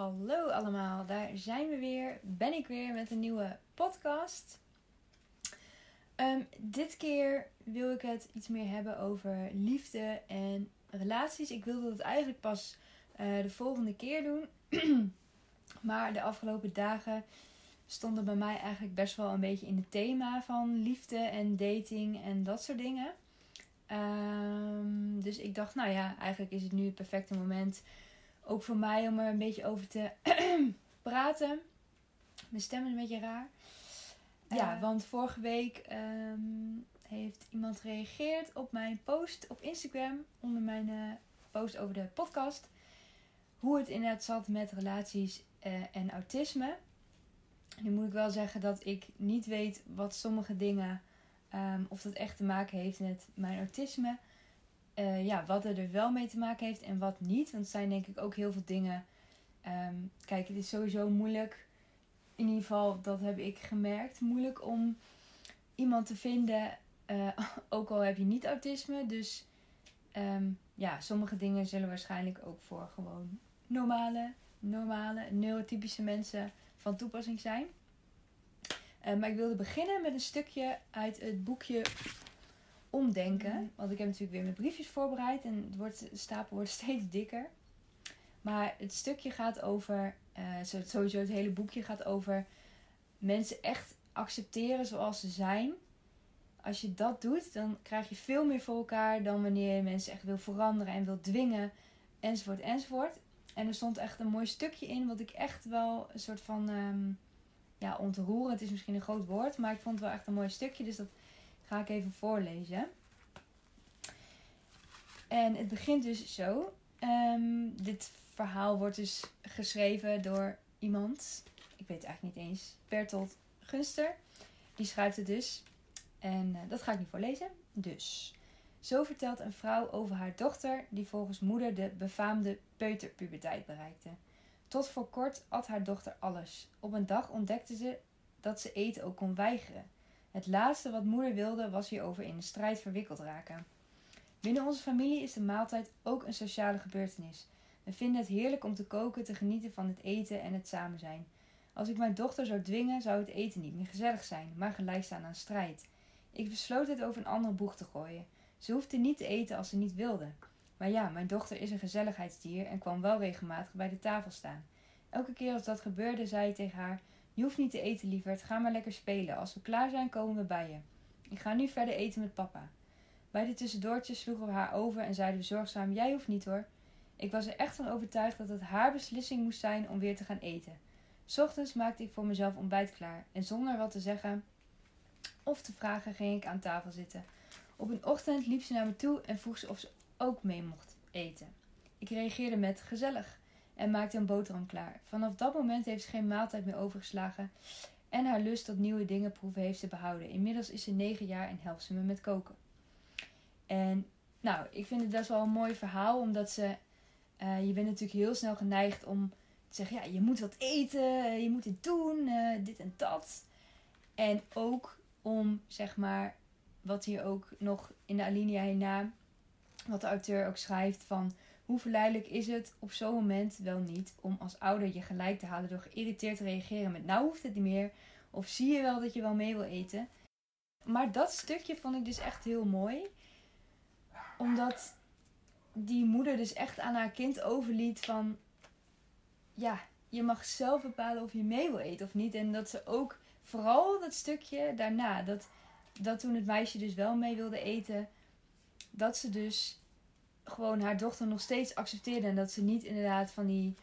Hallo allemaal, daar zijn we weer. Ben ik weer met een nieuwe podcast. Ehm, dit keer wil ik het iets meer hebben over liefde en relaties. Ik wilde het eigenlijk pas uh, de volgende keer doen. maar de afgelopen dagen stonden bij mij eigenlijk best wel een beetje in het thema van liefde en dating en dat soort dingen. Um, dus ik dacht, nou ja, eigenlijk is het nu het perfecte moment ook voor mij om er een beetje over te praten. Mijn stem is een beetje raar. Ja, uh, want vorige week um, heeft iemand gereageerd op mijn post op Instagram. Onder mijn uh, post over de podcast. Hoe het inderdaad zat met relaties uh, en autisme. Nu moet ik wel zeggen dat ik niet weet wat sommige dingen. Um, of dat echt te maken heeft met mijn autisme uh, ja, wat er, er wel mee te maken heeft en wat niet. Want het zijn denk ik ook heel veel dingen. Um, kijk, het is sowieso moeilijk. In ieder geval, dat heb ik gemerkt. Moeilijk om iemand te vinden. Uh, ook al heb je niet autisme. Dus um, ja, sommige dingen zullen waarschijnlijk ook voor gewoon normale, normale, neurotypische mensen van toepassing zijn. Uh, maar ik wilde beginnen met een stukje uit het boekje omdenken. Mhm. Want ik heb natuurlijk weer mijn briefjes voorbereid en het wordt, de stapel wordt steeds dikker. Maar het stukje gaat over, uh, sowieso het hele boekje gaat over mensen echt accepteren zoals ze zijn. Als je dat doet, dan krijg je veel meer voor elkaar dan wanneer je mensen echt wil veranderen en wil dwingen, enzovoort, enzovoort. En er stond echt een mooi stukje in, wat ik echt wel een soort van, um, ja, ontroeren. Het is misschien een groot woord, maar ik vond het wel echt een mooi stukje. Dus dat ga ik even voorlezen. En het begint dus zo. Um, dit verhaal wordt dus geschreven door iemand. Ik weet het eigenlijk niet eens. Bertolt Gunster. Die schrijft het dus. En uh, dat ga ik niet voorlezen. Dus. Zo vertelt een vrouw over haar dochter, die volgens moeder de befaamde peuterpuberteit bereikte. Tot voor kort at haar dochter alles. Op een dag ontdekte ze dat ze eten ook kon weigeren. Het laatste wat moeder wilde was hierover in een strijd verwikkeld raken. Binnen onze familie is de maaltijd ook een sociale gebeurtenis. We vinden het heerlijk om te koken, te genieten van het eten en het samen zijn. Als ik mijn dochter zou dwingen, zou het eten niet meer gezellig zijn, maar gelijk staan aan strijd. Ik besloot het over een andere boeg te gooien. Ze hoefde niet te eten als ze niet wilde. Maar ja, mijn dochter is een gezelligheidsdier en kwam wel regelmatig bij de tafel staan. Elke keer als dat gebeurde, zei ik tegen haar: je hoeft niet te eten, lieverd. Ga maar lekker spelen. Als we klaar zijn, komen we bij je. Ik ga nu verder eten met papa. Bij de tussendoortjes sloegen we haar over en zeiden we zorgzaam: Jij hoeft niet hoor. Ik was er echt van overtuigd dat het haar beslissing moest zijn om weer te gaan eten. Ochtends maakte ik voor mezelf ontbijt klaar en zonder wat te zeggen of te vragen ging ik aan tafel zitten. Op een ochtend liep ze naar me toe en vroeg ze of ze ook mee mocht eten. Ik reageerde met gezellig en maakte een boterham klaar. Vanaf dat moment heeft ze geen maaltijd meer overgeslagen en haar lust tot nieuwe dingen proeven heeft ze behouden. Inmiddels is ze negen jaar en helpt ze me met koken. En nou, ik vind het best wel een mooi verhaal, omdat ze, uh, je bent natuurlijk heel snel geneigd om te zeggen, ja, je moet wat eten, je moet dit doen, uh, dit en dat. En ook om, zeg maar, wat hier ook nog in de alinea hierna, wat de auteur ook schrijft van hoe verleidelijk is het op zo'n moment wel niet om als ouder je gelijk te halen door geïrriteerd te reageren met nou hoeft het niet meer of zie je wel dat je wel mee wil eten. Maar dat stukje vond ik dus echt heel mooi. Omdat die moeder dus echt aan haar kind overliet van ja, je mag zelf bepalen of je mee wil eten of niet. En dat ze ook vooral dat stukje daarna, dat, dat toen het meisje dus wel mee wilde eten, dat ze dus gewoon haar dochter nog steeds accepteerde. En dat ze niet inderdaad van die,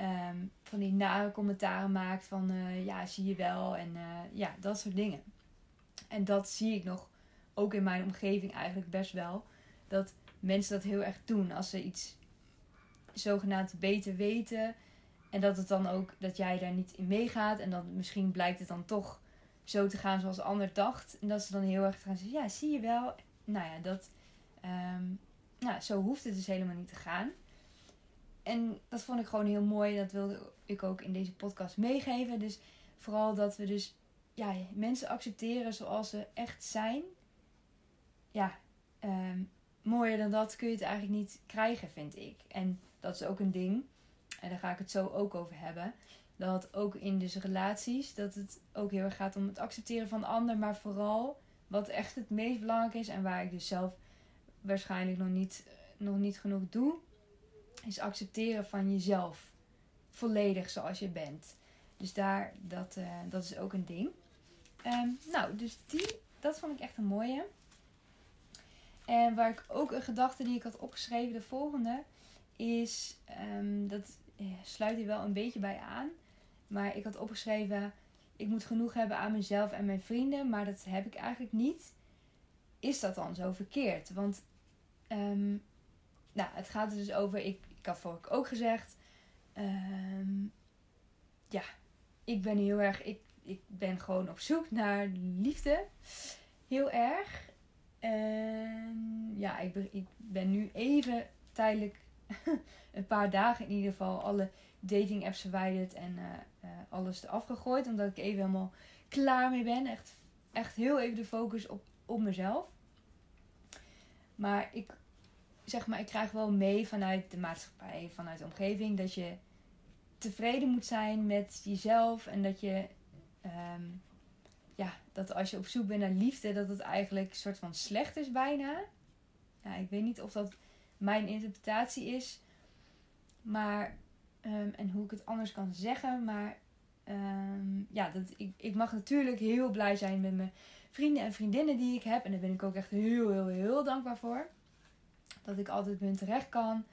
um, van die nare commentaren maakt van uh, ja, zie je wel. En uh, ja, dat soort dingen. En dat zie ik nog ook in mijn omgeving eigenlijk best wel. Dat mensen dat heel erg doen als ze iets zogenaamd beter weten. En dat het dan ook dat jij daar niet in meegaat. En dan misschien blijkt het dan toch zo te gaan zoals de ander dacht. En dat ze dan heel erg gaan zeggen, ja, zie je wel. Nou ja, dat, um, nou, zo hoeft het dus helemaal niet te gaan. En dat vond ik gewoon heel mooi. Dat wilde ik ook in deze podcast meegeven. Dus vooral dat we dus ja, mensen accepteren zoals ze echt zijn. Ja, um, mooier dan dat kun je het eigenlijk niet krijgen, vind ik. En dat is ook een ding. en daar ga ik het zo ook over hebben. Dat ook in dus relaties, dat het ook heel erg gaat om het accepteren van de ander. Maar vooral wat echt het meest belangrijk is en waar ik dus zelf waarschijnlijk nog niet, nog niet genoeg doe, is accepteren van jezelf. Volledig zoals je bent. Dus daar, dat, uh, dat is ook een ding. Um, nou, dus die, dat vond ik echt een mooie. En waar ik ook een gedachte die ik had opgeschreven, de volgende, is, um, dat ja, sluit hier wel een beetje bij aan. Maar ik had opgeschreven, ik moet genoeg hebben aan mezelf en mijn vrienden, maar dat heb ik eigenlijk niet. Is dat dan zo verkeerd? Want um, nou, het gaat er dus over, ik, ik had vorige ook gezegd, um, ja, ik ben heel erg, ik, ik ben gewoon op zoek naar liefde. Heel erg. En ja, ik ik ben nu even tijdelijk, een paar dagen in ieder geval, alle dating apps verwijderd en uh, uh, alles eraf gegooid. Omdat ik even helemaal klaar mee ben. Echt, echt heel even de focus op, op mezelf. Maar ik, zeg maar, ik krijg wel mee vanuit de maatschappij, vanuit de omgeving, dat je tevreden moet zijn met jezelf. En dat je, um, ja, dat als je op zoek bent naar liefde, dat het eigenlijk een soort van slecht is bijna. Ja, ik weet niet of dat mijn interpretatie is. Maar, um, en hoe ik het anders kan zeggen. Maar, um, ja, dat, ik, ik mag natuurlijk heel blij zijn met mijn vrienden en vriendinnen die ik heb. En daar ben ik ook echt heel, heel, heel dankbaar voor. Dat ik altijd bij terecht kan.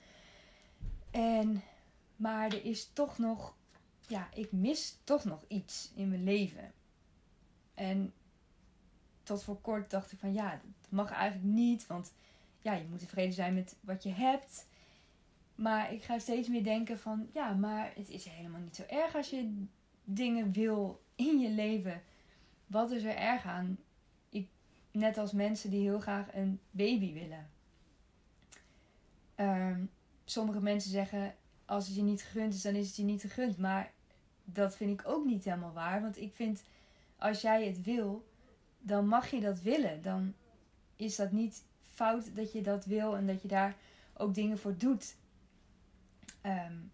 En maar er is toch nog, ja, ik mis toch nog iets in mijn leven. En tot voor kort dacht ik van ja, dat mag eigenlijk niet, want ja, je moet tevreden zijn met wat je hebt. Maar ik ga steeds meer denken van ja, maar het is helemaal niet zo erg als je dingen wil in je leven. Wat is er erg aan? Net als mensen die heel graag een baby willen. Um, sommige mensen zeggen als het je niet gegund is, dan is het je niet gegund. Maar dat vind ik ook niet helemaal waar. Want ik vind, als jij het wil, dan mag je dat willen. Dan is dat niet fout dat je dat wil en dat je daar ook dingen voor doet. Um,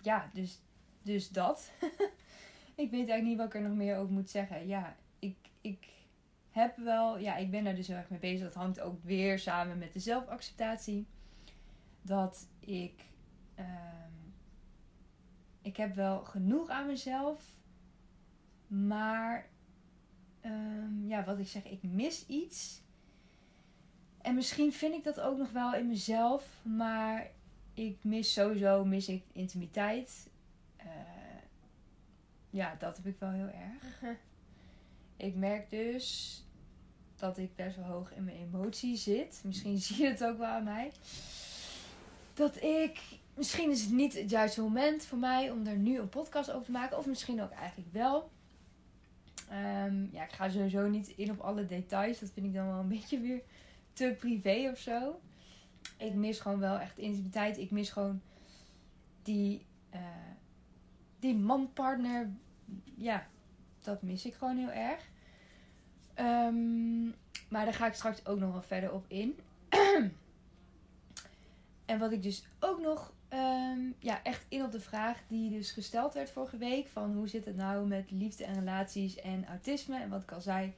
ja, dus, dus dat. ik weet eigenlijk niet wat ik er nog meer over moet zeggen. Ja, ik, ik heb wel, ja, ik ben daar dus heel erg mee bezig. Dat hangt ook weer samen met de zelfacceptatie. Dat ik Um, ik heb wel genoeg aan mezelf. Maar um, ja, wat ik zeg, ik mis iets. En misschien vind ik dat ook nog wel in mezelf. Maar ik mis sowieso mis ik intimiteit. Uh, ja, dat heb ik wel heel erg. Ik merk dus dat ik best wel hoog in mijn emotie zit. Misschien zie je het ook wel aan mij. Dat ik misschien is het niet het juiste moment voor mij om er nu een podcast over te maken. Of misschien ook eigenlijk wel. Um, ja, ik ga sowieso niet in op alle details. Dat vind ik dan wel een beetje weer te privé of zo. Ik mis gewoon wel echt intimiteit. Ik mis gewoon die, uh, die man-partner. Ja, dat mis ik gewoon heel erg. Um, maar daar ga ik straks ook nog wel verder op in. en wat ik dus ook nog Um, ja, echt in op de vraag die dus gesteld werd vorige week. Van hoe zit het nou met liefde en relaties en autisme. En wat ik al zei,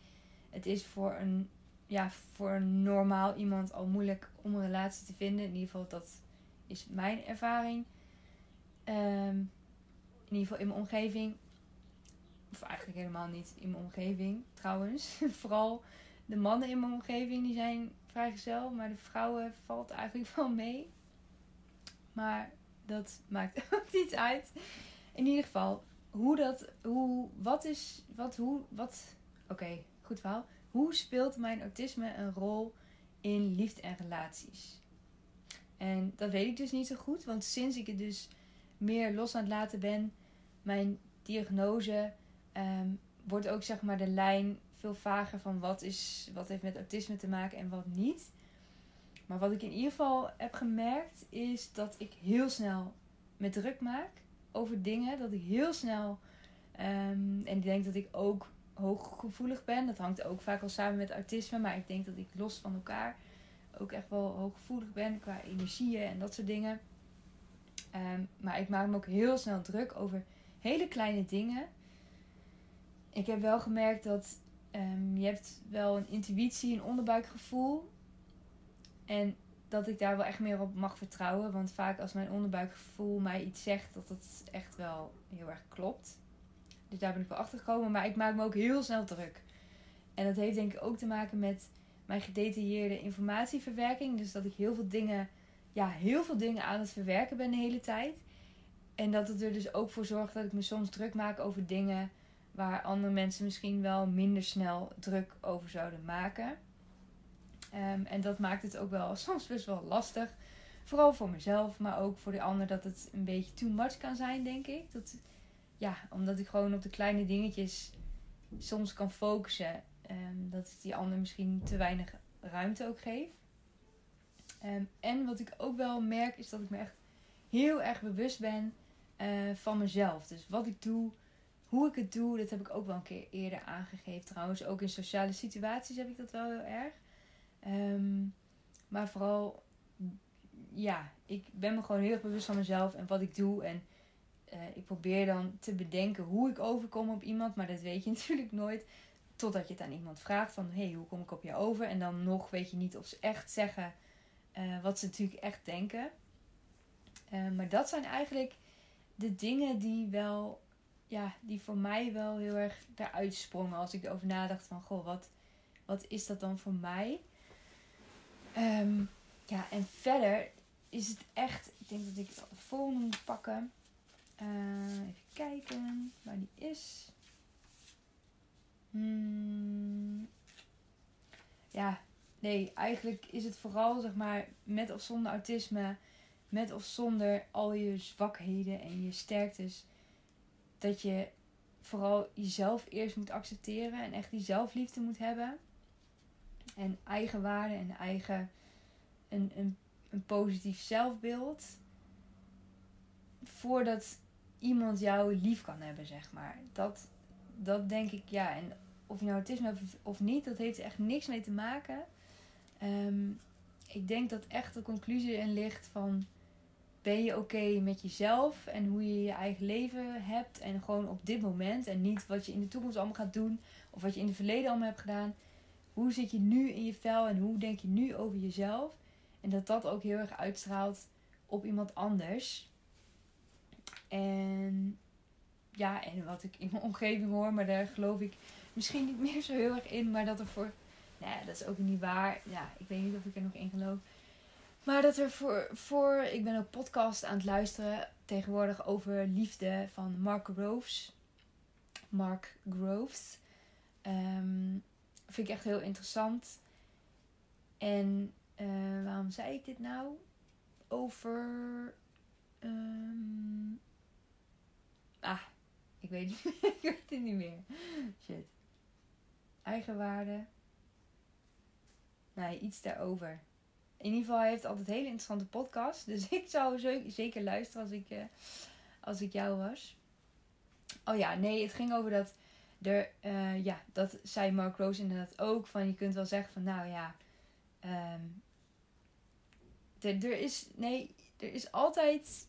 het is voor een, ja, voor een normaal iemand al moeilijk om een relatie te vinden. In ieder geval, dat is mijn ervaring. Um, in ieder geval in mijn omgeving. Of eigenlijk helemaal niet in mijn omgeving, trouwens. Vooral de mannen in mijn omgeving, die zijn vrijgezel. Maar de vrouwen valt eigenlijk wel mee. Maar dat maakt ook niet uit. In ieder geval, hoe dat, hoe, wat is, wat, hoe, wat, oké, goed verhaal. Hoe speelt mijn autisme een rol in liefde en relaties? En dat weet ik dus niet zo goed, want sinds ik het dus meer los aan het laten ben, mijn diagnose, um, wordt ook zeg maar de lijn veel vager van wat, is, wat heeft met autisme te maken en wat niet. Maar wat ik in ieder geval heb gemerkt is dat ik heel snel me druk maak over dingen. Dat ik heel snel. Um, en ik denk dat ik ook hooggevoelig ben. Dat hangt ook vaak al samen met autisme. Maar ik denk dat ik los van elkaar ook echt wel hooggevoelig ben qua energieën en dat soort dingen. Ehm, maar ik maak me ook heel snel druk over hele kleine dingen. Ik heb wel gemerkt dat um, je hebt wel een intuïtie, een onderbuikgevoel. En dat ik daar wel echt meer op mag vertrouwen. Want vaak als mijn onderbuikgevoel mij iets zegt, dat het echt wel heel erg klopt. Dus daar ben ik wel achter gekomen. Maar ik maak me ook heel snel druk. En dat heeft denk ik ook te maken met mijn gedetailleerde informatieverwerking. Dus dat ik heel veel dingen, ja, heel veel dingen aan het verwerken ben de hele tijd. En dat het er dus ook voor zorgt dat ik me soms druk maak over dingen waar andere mensen misschien wel minder snel druk over zouden maken. Ehm, en dat maakt het ook wel soms best wel lastig. Vooral voor mezelf, maar ook voor de ander dat het een beetje too much kan zijn, denk ik. Dat, ja, omdat ik gewoon op de kleine dingetjes soms kan focussen. Um, dat die ander misschien te weinig ruimte ook geef. Um, en wat ik ook wel merk is dat ik me echt heel erg bewust ben uh, van mezelf. Dus wat ik doe, hoe ik het doe, dat heb ik ook wel een keer eerder aangegeven. Trouwens, ook in sociale situaties heb ik dat wel heel erg. Um, maar vooral, ja, ik ben me gewoon heel erg bewust van mezelf en wat ik doe. En uh, ik probeer dan te bedenken hoe ik overkom op iemand. Maar dat weet je natuurlijk nooit. Totdat je het aan iemand vraagt van, hey, hoe kom ik op je over? En dan nog weet je niet of ze echt zeggen uh, wat ze natuurlijk echt denken. Uh, maar dat zijn eigenlijk de dingen die wel, ja, die voor mij wel heel erg eruit sprongen. Als ik erover nadacht van, goh, wat, wat is dat dan voor mij? Um, ja, en verder is het echt, ik denk dat ik het volgende moet pakken. Uh, even kijken waar die is. Hmm. Ja, nee, eigenlijk is het vooral zeg maar met of zonder autisme, met of zonder al je zwakheden en je sterktes, dat je vooral jezelf eerst moet accepteren en echt die zelfliefde moet hebben. En eigenwaarde en eigen een, een, positief zelfbeeld. Voordat iemand jou lief kan hebben, zeg maar. Dat, dat denk ik, ja. En of je nou autisme hebt of niet, dat heeft echt niks mee te maken. Um, ik denk dat echt de conclusie erin ligt van... Ben je oké met jezelf en hoe je je eigen leven hebt. En gewoon op dit moment. En niet wat je in de toekomst allemaal gaat doen. Of wat je in het verleden allemaal hebt gedaan. Hoe zit je nu in je vel en hoe denk je nu over jezelf? En dat dat ook heel erg uitstraalt op iemand anders. En ja, en wat ik in mijn omgeving hoor, maar daar geloof ik misschien niet meer zo heel erg in. Maar dat er voor. Nou ja, dat is ook niet waar. Ja, ik weet niet of ik er nog in geloof. Maar dat er voor, voor. Ik ben ook podcast aan het luisteren tegenwoordig over liefde van Mark Groves. Mark Groves. Um, vind ik echt heel interessant. En uh, waarom zei ik dit nou? Over. Um... Ah, ik weet, ik weet het niet meer. Shit. Eigenwaarde. Nee, iets daarover. In ieder geval, hij heeft altijd hele interessante podcast. Dus ik zou zeker luisteren als ik, uh, als ik jou was. Oh ja, nee, het ging over dat er, uh, ja, dat zei Mark Rose inderdaad ook. Van je kunt wel zeggen van, nou ja, er, er is, nee, er is altijd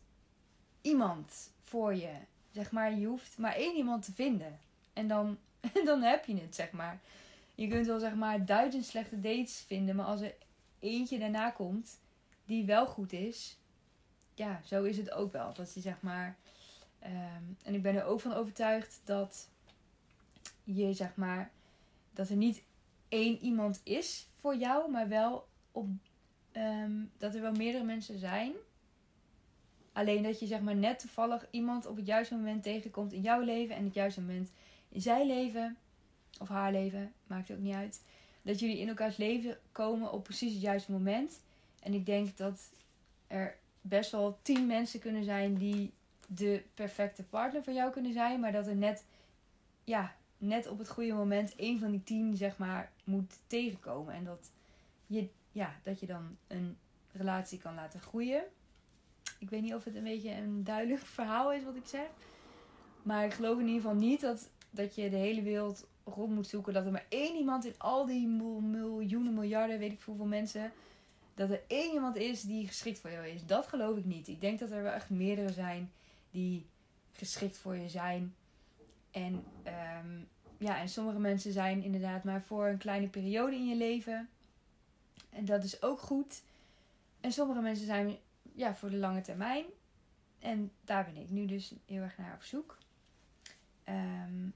iemand voor je. Zeg maar, je hoeft maar één iemand te vinden. En dan, dan heb je het, zeg maar. Je kunt wel, zeg maar, duizend slechte dates vinden. Maar als er eentje daarna komt die wel goed is. Ja, zo is het ook wel. Dat je, zeg maar... Um, en ik ben er ook van overtuigd dat je, zeg maar... Dat er niet één iemand is voor jou, maar wel op um, dat er wel meerdere mensen zijn. Alleen dat je zeg maar net toevallig iemand op het juiste moment tegenkomt in jouw leven en het juiste moment in zijn leven of haar leven, maakt ook niet uit. Dat jullie in elkaars leven komen op precies het juiste moment. En ik denk dat er best wel tien mensen kunnen zijn die de perfecte partner voor jou kunnen zijn, maar dat er net, ja, net op het goede moment één van die tien zeg maar moet tegenkomen en dat je ja, dat je dan een relatie kan laten groeien. Ik weet niet of het een beetje een duidelijk verhaal is wat ik zeg. Maar ik geloof in ieder geval niet dat, dat je de hele wereld rond moet zoeken. Dat er maar één iemand in al die miljoenen, miljarden, weet ik hoeveel mensen dat er één iemand is die geschikt voor jou is. Dat geloof ik niet. Ik denk dat er wel echt meerdere zijn die geschikt voor je zijn. En, ehm, ja, en sommige mensen zijn inderdaad maar voor een kleine periode in je leven. En dat is ook goed. En sommige mensen zijn ja, voor de lange termijn. En daar ben ik nu dus heel erg naar op zoek. Ehm,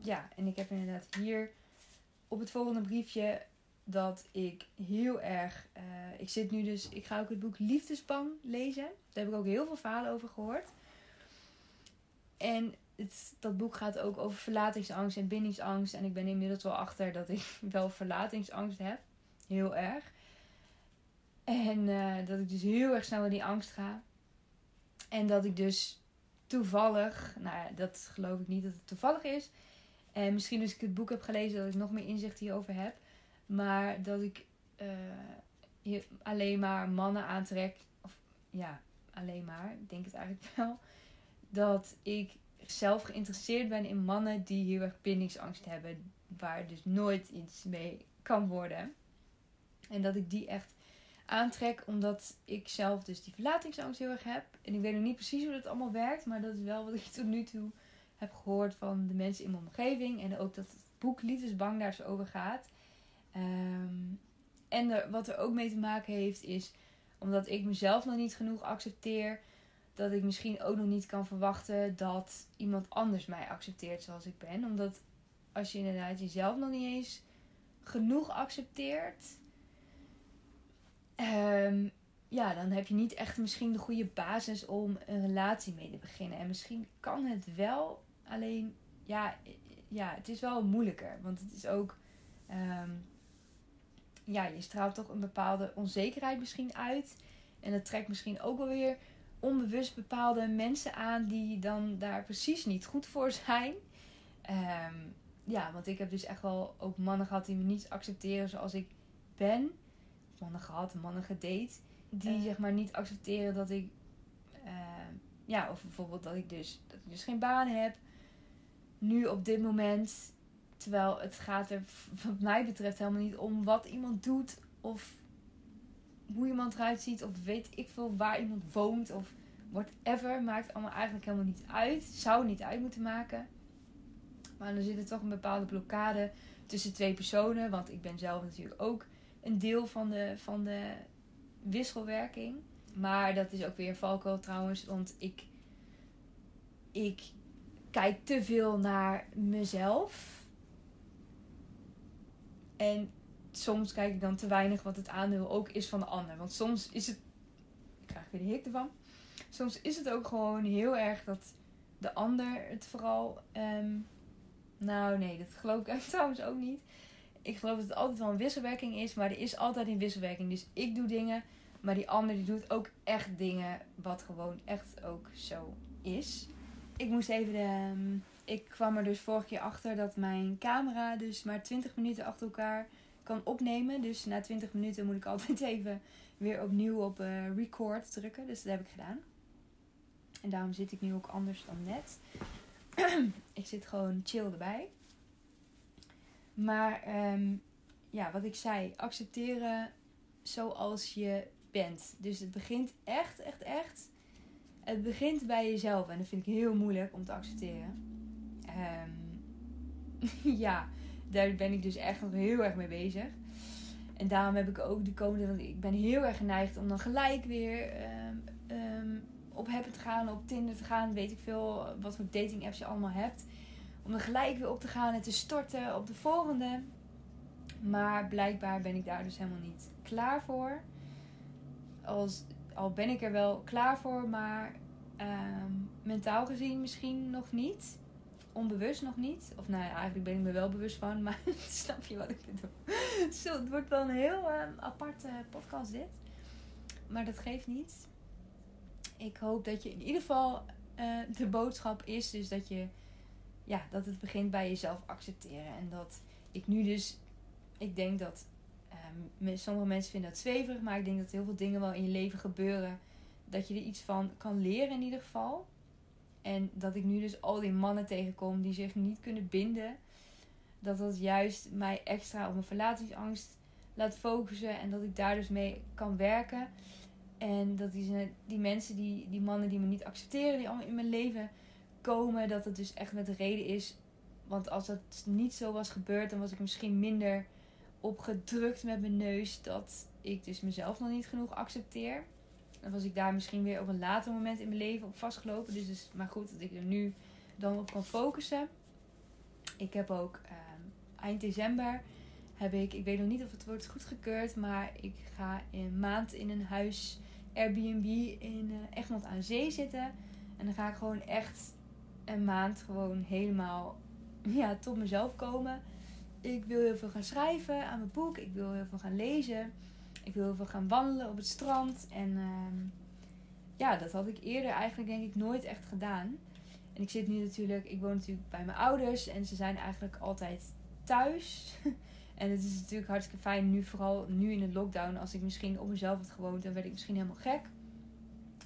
ja, en ik heb inderdaad hier op het volgende briefje dat ik heel erg. Uh, ik zit nu dus. Ik ga ook het boek Liefdesbang lezen. Daar heb ik ook heel veel verhalen over gehoord. En het, dat boek gaat ook over verlatingsangst en bindingsangst. En ik ben inmiddels wel achter dat ik wel verlatingsangst heb. Heel erg. En uh, dat ik dus heel erg snel in die angst ga. En dat ik dus toevallig, nou ja, dat geloof ik niet dat het toevallig is. En misschien als ik het boek heb gelezen, dat ik nog meer inzicht hierover heb. Maar dat ik uh, alleen maar mannen aantrek. Of ja, alleen maar. Ik denk het eigenlijk wel. Dat ik zelf geïnteresseerd ben in mannen die heel erg bindingsangst hebben. Waar dus nooit iets mee kan worden. En dat ik die echt aantrek omdat ik zelf dus die verlatingsangst heel erg heb. En ik weet nog niet precies hoe dat allemaal werkt. Maar dat is wel wat ik tot nu toe heb gehoord van de mensen in mijn omgeving. En ook dat het boek Liefdesbang daar zo over gaat. Um, en wat er ook mee te maken heeft is omdat ik mezelf nog niet genoeg accepteer. Dat ik misschien ook nog niet kan verwachten dat iemand anders mij accepteert zoals ik ben. Omdat als je inderdaad jezelf nog niet eens genoeg accepteert. Um, ja, dan heb je niet echt misschien de goede basis om een relatie mee te beginnen. En misschien kan het wel, alleen ja, ja het is wel moeilijker. Want het is ook. Um, ja, je straalt toch een bepaalde onzekerheid misschien uit. En dat trekt misschien ook wel weer onbewust bepaalde mensen aan die dan daar precies niet goed voor zijn. Um, ja, want ik heb dus echt wel ook mannen gehad die me niet accepteren zoals ik ben. Mannen gehad, mannen gedate. Die uh. zeg maar niet accepteren dat ik. Uh, ja, of bijvoorbeeld dat ik dus, dat ik dus geen baan heb. Nu op dit moment Terwijl het gaat er wat mij betreft helemaal niet om wat iemand doet of hoe iemand eruit ziet of weet ik veel waar iemand woont of whatever. Maakt allemaal eigenlijk helemaal niet uit. Zou niet uit moeten maken. Maar dan zit er toch een bepaalde blokkade tussen twee personen. Want ik ben zelf natuurlijk ook een deel van de, van de wisselwerking. Maar dat is ook weer valko trouwens. Want ik, ik kijk te veel naar mezelf. En soms kijk ik dan te weinig wat het aandeel ook is van de ander. Want soms is het. Ik krijg weer de hik ervan. Soms is het ook gewoon heel erg dat de ander het vooral. Um, nou, nee, dat geloof ik trouwens ook niet. Ik geloof dat het altijd wel een wisselwerking is, maar er is altijd een wisselwerking. Dus ik doe dingen, maar die ander die doet ook echt dingen wat gewoon echt ook zo is. Ik moest even de, ehm, ik kwam er dus vorige keer achter dat mijn camera dus maar 20 minuten achter elkaar kan opnemen. Dus na 20 minuten moet ik altijd even weer opnieuw op uh, record drukken. Dus dat heb ik gedaan. En daarom zit ik nu ook anders dan net. ik zit gewoon chill erbij. Maar um, ja, wat ik zei, accepteren zoals je bent. Dus het begint echt, echt, echt. Het begint bij jezelf. En dat vind ik heel moeilijk om te accepteren. Um, ja, daar ben ik dus echt nog heel erg mee bezig. En daarom heb ik ook de komende. Want ik ben heel erg geneigd om dan gelijk weer um, um, op Happen te gaan, op Tinder te gaan. Weet ik veel wat voor dating apps je allemaal hebt. Om dan gelijk weer op te gaan en te storten op de volgende. Maar blijkbaar ben ik daar dus helemaal niet klaar voor. Als, al ben ik er wel klaar voor, maar um, mentaal gezien misschien nog niet onbewust nog niet. Of nou ja, eigenlijk ben ik me wel bewust van, maar snap je wat ik bedoel? Zo, het wordt wel een heel uh, aparte podcast dit. Maar dat geeft niet. Ik hoop dat je in ieder geval uh, de boodschap is dus dat je ja, dat het begint bij jezelf accepteren. En dat ik nu dus, ik denk dat um, sommige mensen vinden dat zweverig, maar ik denk dat heel veel dingen wel in je leven gebeuren. Dat je er iets van kan leren in ieder geval. En dat ik nu dus al die mannen tegenkom die zich niet kunnen binden. Dat dat juist mij extra op mijn verlatingsangst laat focussen en dat ik daar dus mee kan werken. En dat die, die mensen, die, die mannen die me niet accepteren, die allemaal in mijn leven komen, dat het dus echt met de reden is. Want als dat niet zo was gebeurd, dan was ik misschien minder opgedrukt met mijn neus dat ik dus mezelf nog niet genoeg accepteer. Dan was ik daar misschien weer op een later moment in mijn leven op vastgelopen. Dus het is maar goed dat ik er nu dan op kan focussen. Ik heb ook ehm, eind december heb ik, ik weet nog niet of het wordt goedgekeurd, maar ik ga een maand in een huis Airbnb in uh, Egmond aan Zee zitten. En dan ga ik gewoon echt een maand gewoon helemaal ja, tot mezelf komen. Ik wil heel veel gaan schrijven aan mijn boek. Ik wil heel veel gaan lezen. Ik wil heel veel gaan wandelen op het strand. En uh, ja, dat had ik eerder eigenlijk denk ik nooit echt gedaan. En ik zit nu natuurlijk, ik woon natuurlijk bij mijn ouders. En ze zijn eigenlijk altijd thuis. en het is natuurlijk hartstikke fijn nu, vooral nu in de lockdown. Als ik misschien op mezelf had gewoond, dan werd ik misschien helemaal gek.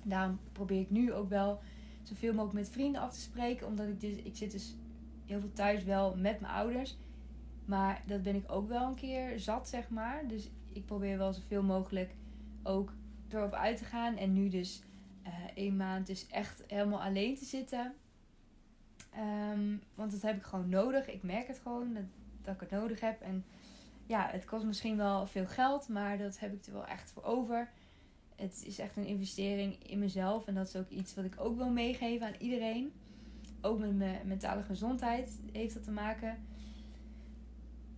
Daarom probeer ik nu ook wel zoveel mogelijk met vrienden af te spreken. Omdat ik dus, ik zit dus heel veel thuis wel met mijn ouders. Maar dat ben ik ook wel een keer zat, zeg maar. Dus ik probeer wel zoveel mogelijk ook erop uit te gaan. En nu dus uh, één maand dus echt helemaal alleen te zitten. Um, want dat heb ik gewoon nodig. Ik merk het gewoon dat, dat ik het nodig heb. En ja, het kost misschien wel veel geld, maar dat heb ik er wel echt voor over. Het is echt een investering in mezelf. En dat is ook iets wat ik ook wil meegeven aan iedereen. Ook met mijn mentale gezondheid heeft dat te maken.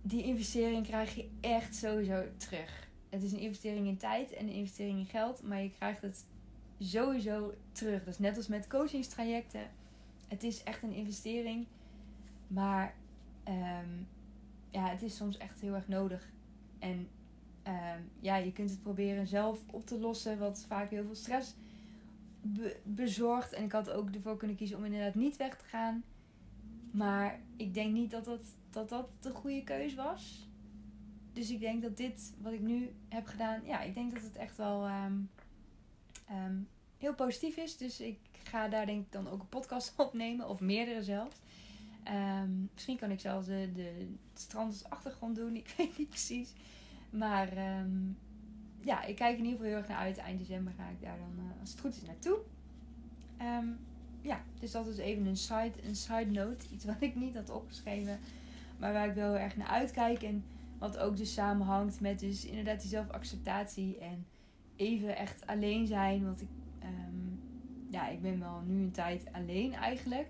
Die investering krijg je echt sowieso terug. Het is een investering in tijd en een investering in geld, maar je krijgt het sowieso terug. Dus net als met coachingstrajecten. Het is echt een investering. Maar um, ja, het is soms echt heel erg nodig. En uh, ja, je kunt het proberen zelf op te lossen, wat vaak heel veel stress bezorgt. En ik had ook ervoor kunnen kiezen om inderdaad niet weg te gaan. Maar ik denk niet dat dat, dat, dat de goede keus was. Dus ik denk dat dit, wat ik nu heb gedaan, ja, ik denk dat het echt wel um, um, heel positief is. Dus ik ga daar denk ik dan ook een podcast opnemen, of meerdere zelfs. Um, misschien kan ik zelfs de, de strand als achtergrond doen. Ik weet niet precies. Maar ja, ik kijk in ieder geval heel erg naar uit. Eind december ga ik daar dan, uh, als het goed is, naartoe. Ja, dus dat is even een side, een side note. Iets wat ik niet had opgeschreven. Maar waar ik wel heel erg naar uitkijk. En wat ook dus samenhangt met dus inderdaad die zelfacceptatie. En even echt alleen zijn. Want ik, ja, ik ben wel nu een tijd alleen eigenlijk.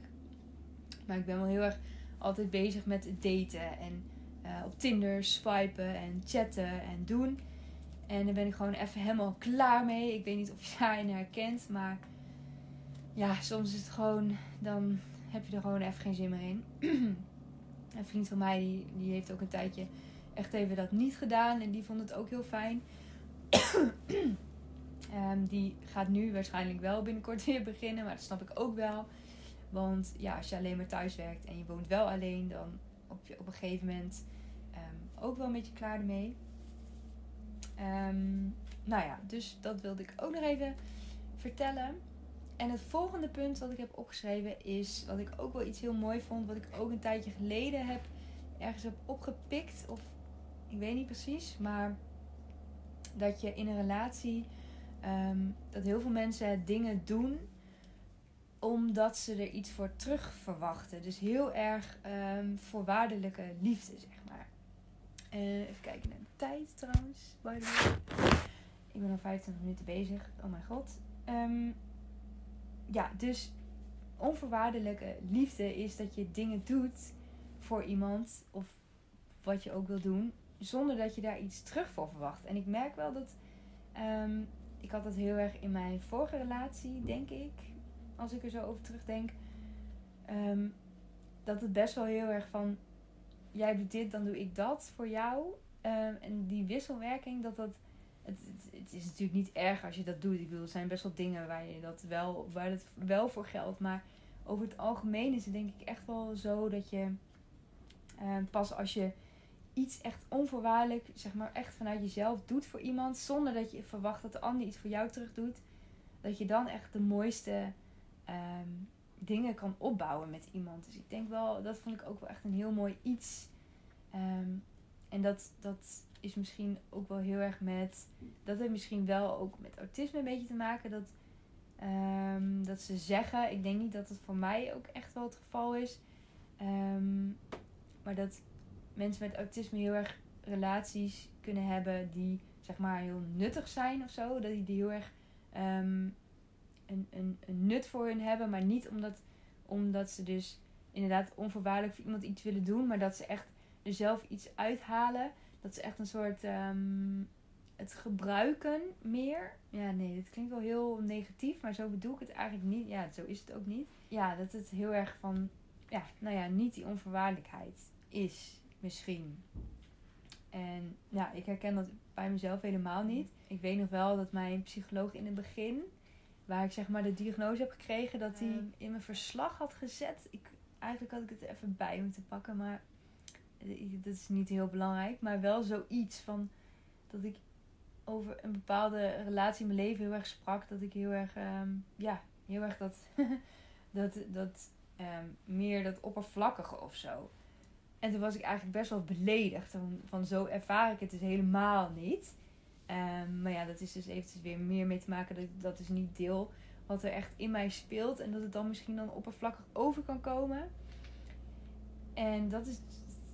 Maar ik ben wel heel erg altijd bezig met daten. En uh, op Tinder swipen en chatten en doen. En daar ben ik gewoon even helemaal klaar mee. Ik weet niet of je daarin herkent. Maar ja, soms is het gewoon... Dan heb je er gewoon even geen zin meer in. een vriend van mij die, die heeft ook een tijdje echt even dat niet gedaan. En die vond het ook heel fijn. um, die gaat nu waarschijnlijk wel binnenkort weer beginnen. Maar dat snap ik ook wel. Want ja, als je alleen maar thuis werkt en je woont wel alleen, dan op, je, op een gegeven moment um, ook wel een beetje klaar ermee. Um, nou ja, dus dat wilde ik ook nog even vertellen. En het volgende punt wat ik heb opgeschreven is, wat ik ook wel iets heel mooi vond, wat ik ook een tijdje geleden heb ergens heb opgepikt. Of ik weet niet precies, maar dat je in een relatie, um, dat heel veel mensen dingen doen omdat ze er iets voor terug verwachten. Dus heel erg um, voorwaardelijke liefde, zeg maar. Uh, even kijken naar de tijd trouwens. By the way. Ik ben al 25 minuten bezig. Oh mijn god. Um, ja, dus onvoorwaardelijke liefde is dat je dingen doet voor iemand. Of wat je ook wil doen. Zonder dat je daar iets terug voor verwacht. En ik merk wel dat... Um, ik had dat heel erg in mijn vorige relatie, denk ik als ik er zo over terugdenk. Um, dat het best wel heel erg van jij doet dit, dan doe ik dat voor jou. Um, en die wisselwerking, dat dat. Het, het, is natuurlijk niet erg als je dat doet. Ik bedoel, er zijn best wel dingen waar je dat wel, waar het wel voor geldt. Maar over het algemeen is het denk ik echt wel zo dat je um, pas als je iets echt onvoorwaardelijk, zeg maar echt vanuit jezelf doet voor iemand, zonder dat je verwacht dat de ander iets voor jou terug doet, dat je dan echt de mooiste um, dingen kan opbouwen met iemand. Dus ik denk wel, dat vond ik ook wel echt een heel mooi iets. Um, En dat, dat is misschien ook wel heel erg met. Dat heeft misschien wel ook met autisme een beetje te maken. Dat, ehm, dat ze zeggen. Ik denk niet dat het voor mij ook echt wel het geval is. Ehm, maar dat mensen met autisme heel erg relaties kunnen hebben die zeg maar heel nuttig zijn of zo. Dat die heel erg ehm, een, een, nut voor hun hebben. Maar niet omdat, omdat ze dus inderdaad onvoorwaardelijk voor iemand iets willen doen. Maar dat ze echt er zelf iets uithalen. Dat ze echt een soort ehm, het gebruiken meer. Ja, nee, dit klinkt wel heel negatief, maar zo bedoel ik het eigenlijk niet. Ja, zo is het ook niet. Ja, dat het heel erg van, ja, nou ja, niet die onvoorwaardelijkheid is, misschien. En ja, ik herken dat bij mezelf helemaal niet. Ik weet nog wel dat mijn psycholoog in het begin, waar ik zeg maar de diagnose heb gekregen, dat hij in mijn verslag had gezet. Ik, eigenlijk had ik het even bij moeten pakken, maar dat is niet heel belangrijk. Maar wel zoiets van dat ik over een bepaalde relatie in mijn leven heel erg sprak. Dat ik heel erg, ehm, ja, heel erg dat, dat, dat um, meer dat oppervlakkige of zo. En toen was ik eigenlijk best wel beledigd. Van, van zo ervaar ik het dus helemaal niet. Um, maar ja, dat is dus eventjes weer meer mee te maken dat dat dus niet deel wat er echt in mij speelt. En dat het dan misschien dan oppervlakkig over kan komen. En dat is,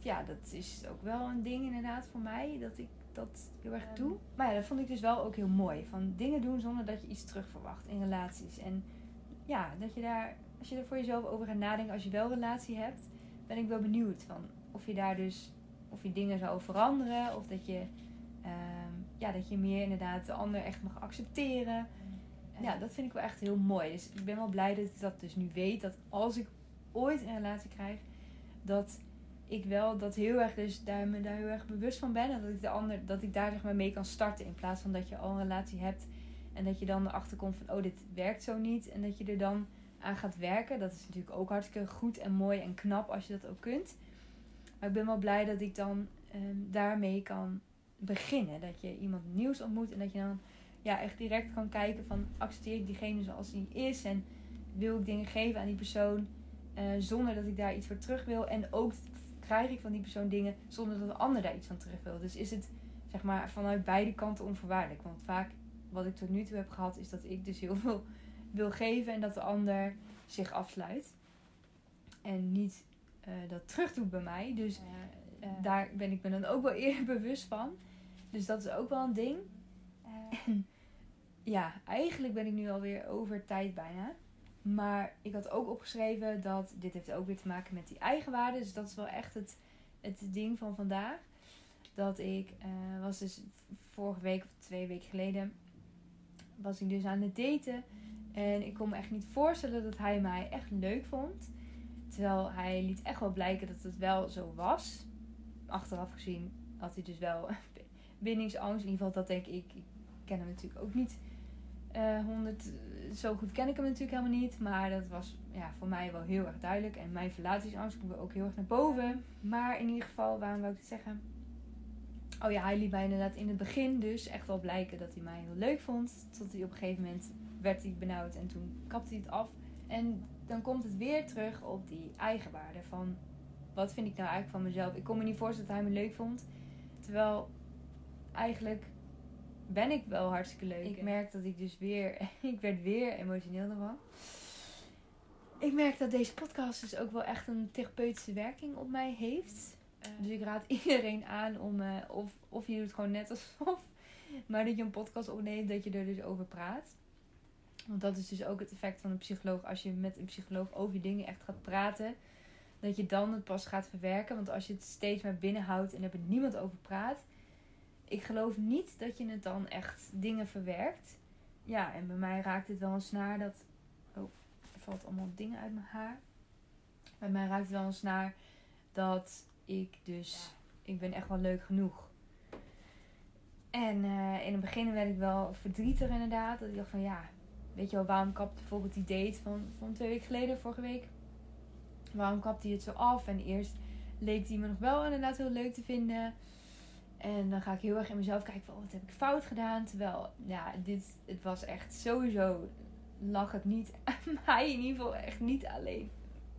ja, dat is ook wel een ding inderdaad voor mij. Dat ik dat heel erg doe. Maar ja, dat vond ik dus wel ook heel mooi. Van dingen doen zonder dat je iets terug verwacht in relaties. En ja, dat je daar, als je er voor jezelf over gaat nadenken, als je wel een relatie hebt, ben ik wel benieuwd van of je daar dus, of je dingen zou veranderen. Of dat je, ehm, ja, dat je meer inderdaad de ander echt mag accepteren. Ja, dat vind ik wel echt heel mooi. Dus ik ben wel blij dat ik dat dus nu weet. Dat als ik ooit een relatie krijg, dat ik wel dat heel erg dus daar, me daar heel erg bewust van ben. En dat ik, de ander, dat ik daar zeg maar mee kan starten. In plaats van dat je al een relatie hebt. En dat je dan erachter komt van oh, dit werkt zo niet. En dat je er dan aan gaat werken. Dat is natuurlijk ook hartstikke goed en mooi en knap als je dat ook kunt. Maar ik ben wel blij dat ik dan ehm, daarmee kan beginnen. Dat je iemand nieuws ontmoet en dat je dan ja, echt direct kan kijken van accepteer ik diegene zoals die is. En wil ik dingen geven aan die persoon. Uh, zonder dat ik daar iets voor terug wil. En ook krijg ik van die persoon dingen zonder dat de ander daar iets van terug wil. Dus is het zeg maar vanuit beide kanten onvoorwaardelijk. Want vaak wat ik tot nu toe heb gehad is dat ik dus heel veel wil geven en dat de ander zich afsluit. En niet uh, dat terug doet bij mij. Dus uh, daar ben ik me dan ook wel eerder bewust van. Dus dat is ook wel een ding. Ja, eigenlijk ben ik nu alweer over tijd bijna. Maar ik had ook opgeschreven dat dit heeft ook weer te maken met die eigenwaarde. Dus dat is wel echt het, het ding van vandaag. Dat ik uh, was dus vorige week of twee weken geleden was ik dus aan het daten. En ik kon me echt niet voorstellen dat hij mij echt leuk vond. Terwijl hij liet echt wel blijken dat het wel zo was. Achteraf gezien had hij dus wel bindingsangst. In ieder geval dat denk ik. Ik ken hem natuurlijk ook niet uh, eh, 100, zo goed ken ik hem natuurlijk helemaal niet. Maar dat was ja, voor mij wel heel erg duidelijk. En mijn verlatingsangst komt ook heel erg naar boven. Maar in ieder geval, waarom wil ik het zeggen? Oh ja, hij liet mij inderdaad in het begin dus echt wel blijken dat hij mij heel leuk vond. Tot hij op een gegeven moment werd hij benauwd en toen kapte hij het af. En dan komt het weer terug op die eigenwaarde van... Wat vind ik nou eigenlijk van mezelf? Ik kon me niet voorstellen dat hij me leuk vond. Terwijl eigenlijk ben ik wel hartstikke leuk. Ik merk dat ik dus weer, ik werd weer emotioneel ervan. Ik merk dat deze podcast dus ook wel echt een therapeutische werking op mij heeft. Uh, dus ik raad iedereen aan om, uh, of, of je doet gewoon net alsof, maar dat je een podcast opneemt, dat je er dus over praat. Want dat is dus ook het effect van een psycholoog. Als je met een psycholoog over dingen echt gaat praten, dat je dan het pas gaat verwerken. Want als je het steeds maar binnenhoudt en er met niemand over praat, ik geloof niet dat je het dan echt dingen verwerkt. Ja, en bij mij raakt het wel een snaar dat. Oh, er valt allemaal dingen uit mijn haar. Bij mij raakt het wel een snaar dat ik dus. Ik ben echt wel leuk genoeg. En uh, in het begin werd ik wel verdrietig inderdaad. Dat ik dacht van ja, weet je wel, waarom kapt bijvoorbeeld die date van, van twee weken geleden, vorige week. Waarom kapt hij het zo af? En eerst leek hij me nog wel inderdaad heel leuk te vinden. En dan ga ik heel erg in mezelf kijken van wat heb ik fout gedaan. Terwijl, ja, dit, het was echt sowieso, lag het niet aan mij in ieder geval echt niet alleen.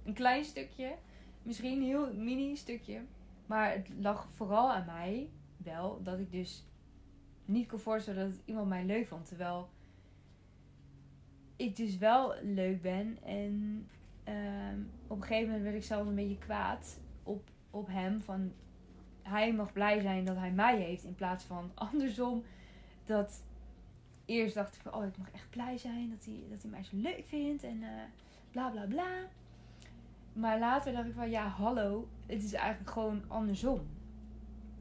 Een klein stukje, misschien een heel mini stukje. Maar het lag vooral aan mij wel dat ik dus niet kon voorstellen dat iemand mij leuk vond. Terwijl ik dus wel leuk ben. En ehm, op een gegeven moment werd ik zelf een beetje kwaad op, op hem. Van hij mag blij zijn dat hij mij heeft. In plaats van andersom. Dat eerst dacht ik van, oh ik mag echt blij zijn dat hij, dat hij mij zo leuk vindt. En uh, bla bla bla. Maar later dacht ik van, ja hallo. Het is eigenlijk gewoon andersom.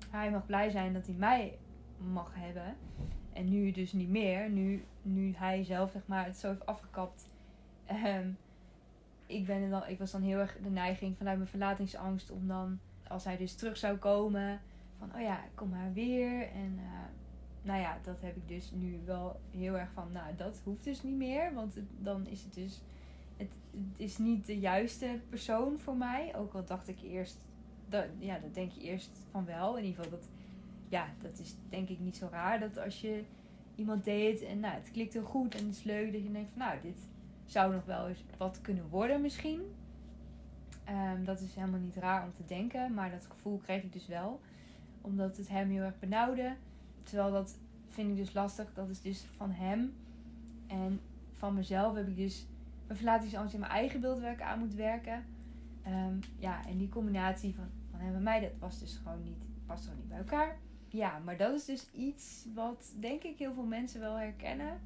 Hij mag blij zijn dat hij mij mag hebben. En nu dus niet meer. Nu, nu hij zelf zeg maar, het zo heeft afgekapt. Um, ik, ben dan, ik was dan heel erg de neiging vanuit mijn verlatingsangst om dan, als hij dus terug zou komen, van oh ja, kom maar weer. En uh, nou ja, dat heb ik dus nu wel heel erg van, nou dat hoeft dus niet meer. Want dan is het dus, het, is niet de juiste persoon voor mij. Ook al dacht ik eerst, dat, ja, dat denk je eerst van wel. In ieder geval dat ja, dat is denk ik niet zo raar. Dat als je iemand date en nou, het klikt heel goed en het is leuk, dat je denkt van nou, dit zou nog wel eens wat kunnen worden misschien. Um, dat is helemaal niet raar om te denken, maar dat gevoel kreeg ik dus wel. Omdat het hem heel erg benauwde. Terwijl dat vind ik dus lastig. Dat is dus van hem. En van mezelf heb ik dus mijn verlatingsangst in mijn eigen beeldwerk aan moet werken. Um, ja, en die combinatie van, van hem en mij, dat was dus gewoon niet, past gewoon niet bij elkaar ja, maar dat is dus iets wat denk ik heel veel mensen wel herkennen.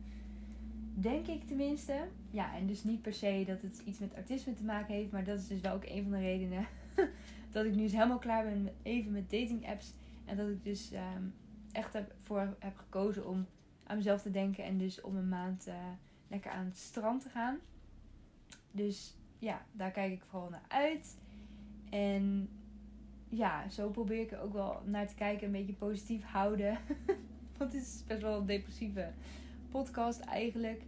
Denk ik tenminste. Ja, en dus niet per se dat het iets met autisme te maken heeft. Maar dat is dus wel ook een van de redenen dat ik nu eens helemaal klaar ben even met dating apps. En dat ik dus um, echt ervoor heb gekozen om aan mezelf te denken. En dus om een maand uh, lekker aan het strand te gaan. Dus ja, daar kijk ik vooral naar uit. En ja, zo probeer ik er ook wel naar te kijken. Een beetje positief houden. Want het is best wel een depressieve podcast eigenlijk.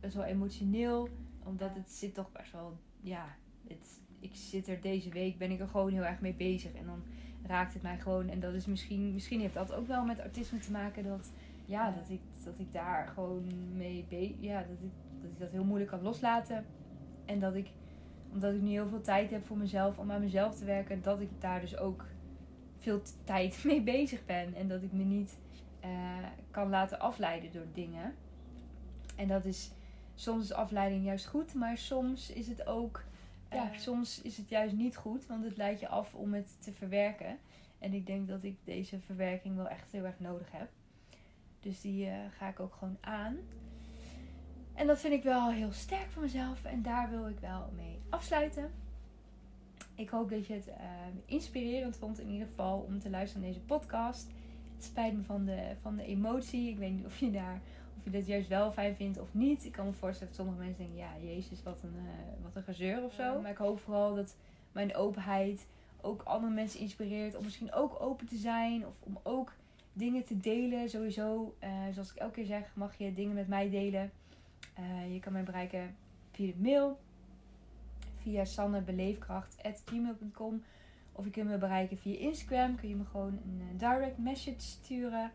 Best wel emotioneel. Omdat het zit toch best wel... Ja, het, ik zit er deze week, ben ik er gewoon heel erg mee bezig. En dan raakt het mij gewoon. En dat is misschien... Misschien heeft dat ook wel met autisme te maken. Dat, ja, dat, ik, dat ik daar gewoon mee... Be ja, dat ik, dat ik heel moeilijk kan loslaten. En dat ik omdat ik nu heel veel tijd heb voor mezelf om aan mezelf te werken, dat ik daar dus ook veel tijd mee bezig ben. En dat ik me niet uh, kan laten afleiden door dingen. En dat is soms is afleiding juist goed, maar soms is het ook. Uh, ja, soms is het juist niet goed, want het leidt je af om het te verwerken. En ik denk dat ik deze verwerking wel echt heel erg nodig heb. Dus die uh, ga ik ook gewoon aan. En dat vind ik wel heel sterk van mezelf. En daar wil ik wel mee afsluiten. Ik hoop dat je het uh, inspirerend vond in ieder geval om te luisteren naar deze podcast. Het spijt me van de, van de emotie. Ik weet niet of je, daar, of je dat juist wel fijn vindt of niet. Ik kan me voorstellen dat sommige mensen denken, ja, jezus, wat een, uh, wat een gezeur of zo. Maar ik hoop vooral dat mijn openheid ook andere mensen inspireert om misschien ook open te zijn. Of om ook dingen te delen. Sowieso, uh, zoals ik elke keer zeg, mag je dingen met mij delen. Uh, je kan mij bereiken via de mail, via sannebeleefkracht.gmail.com of je kunt me bereiken via Instagram. Kun je me gewoon een eh, direct message sturen.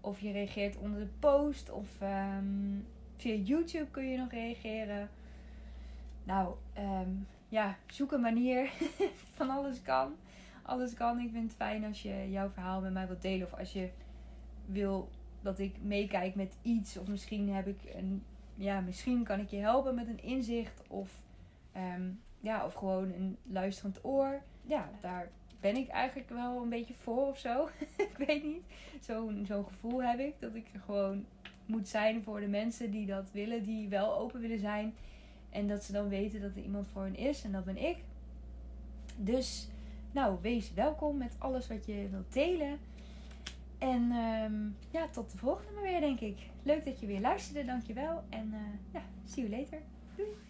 Of je reageert onder de post. Of um, via YouTube kun je nog reageren. Nou, um, ja, zoek een manier. Van alles kan. Alles kan. Ik vind het fijn als je jouw verhaal met mij wilt delen. Of als je wil dat ik meekijk met iets. Of misschien heb ik een ja, misschien kan ik je helpen met een inzicht of, um, ja, of gewoon een luisterend oor. Ja, daar ben ik eigenlijk wel een beetje voor of zo. ik weet niet. Zo'n zo'n gevoel heb ik dat ik gewoon moet zijn voor de mensen die dat willen, die wel open willen zijn. En dat ze dan weten dat er iemand voor hen is en dat ben ik. Dus, nou, wees welkom met alles wat je wilt delen. En um, ja, tot de volgende maar weer, denk ik. Leuk dat je weer luisterde, dankjewel. En uh, ja, see you later. Doei!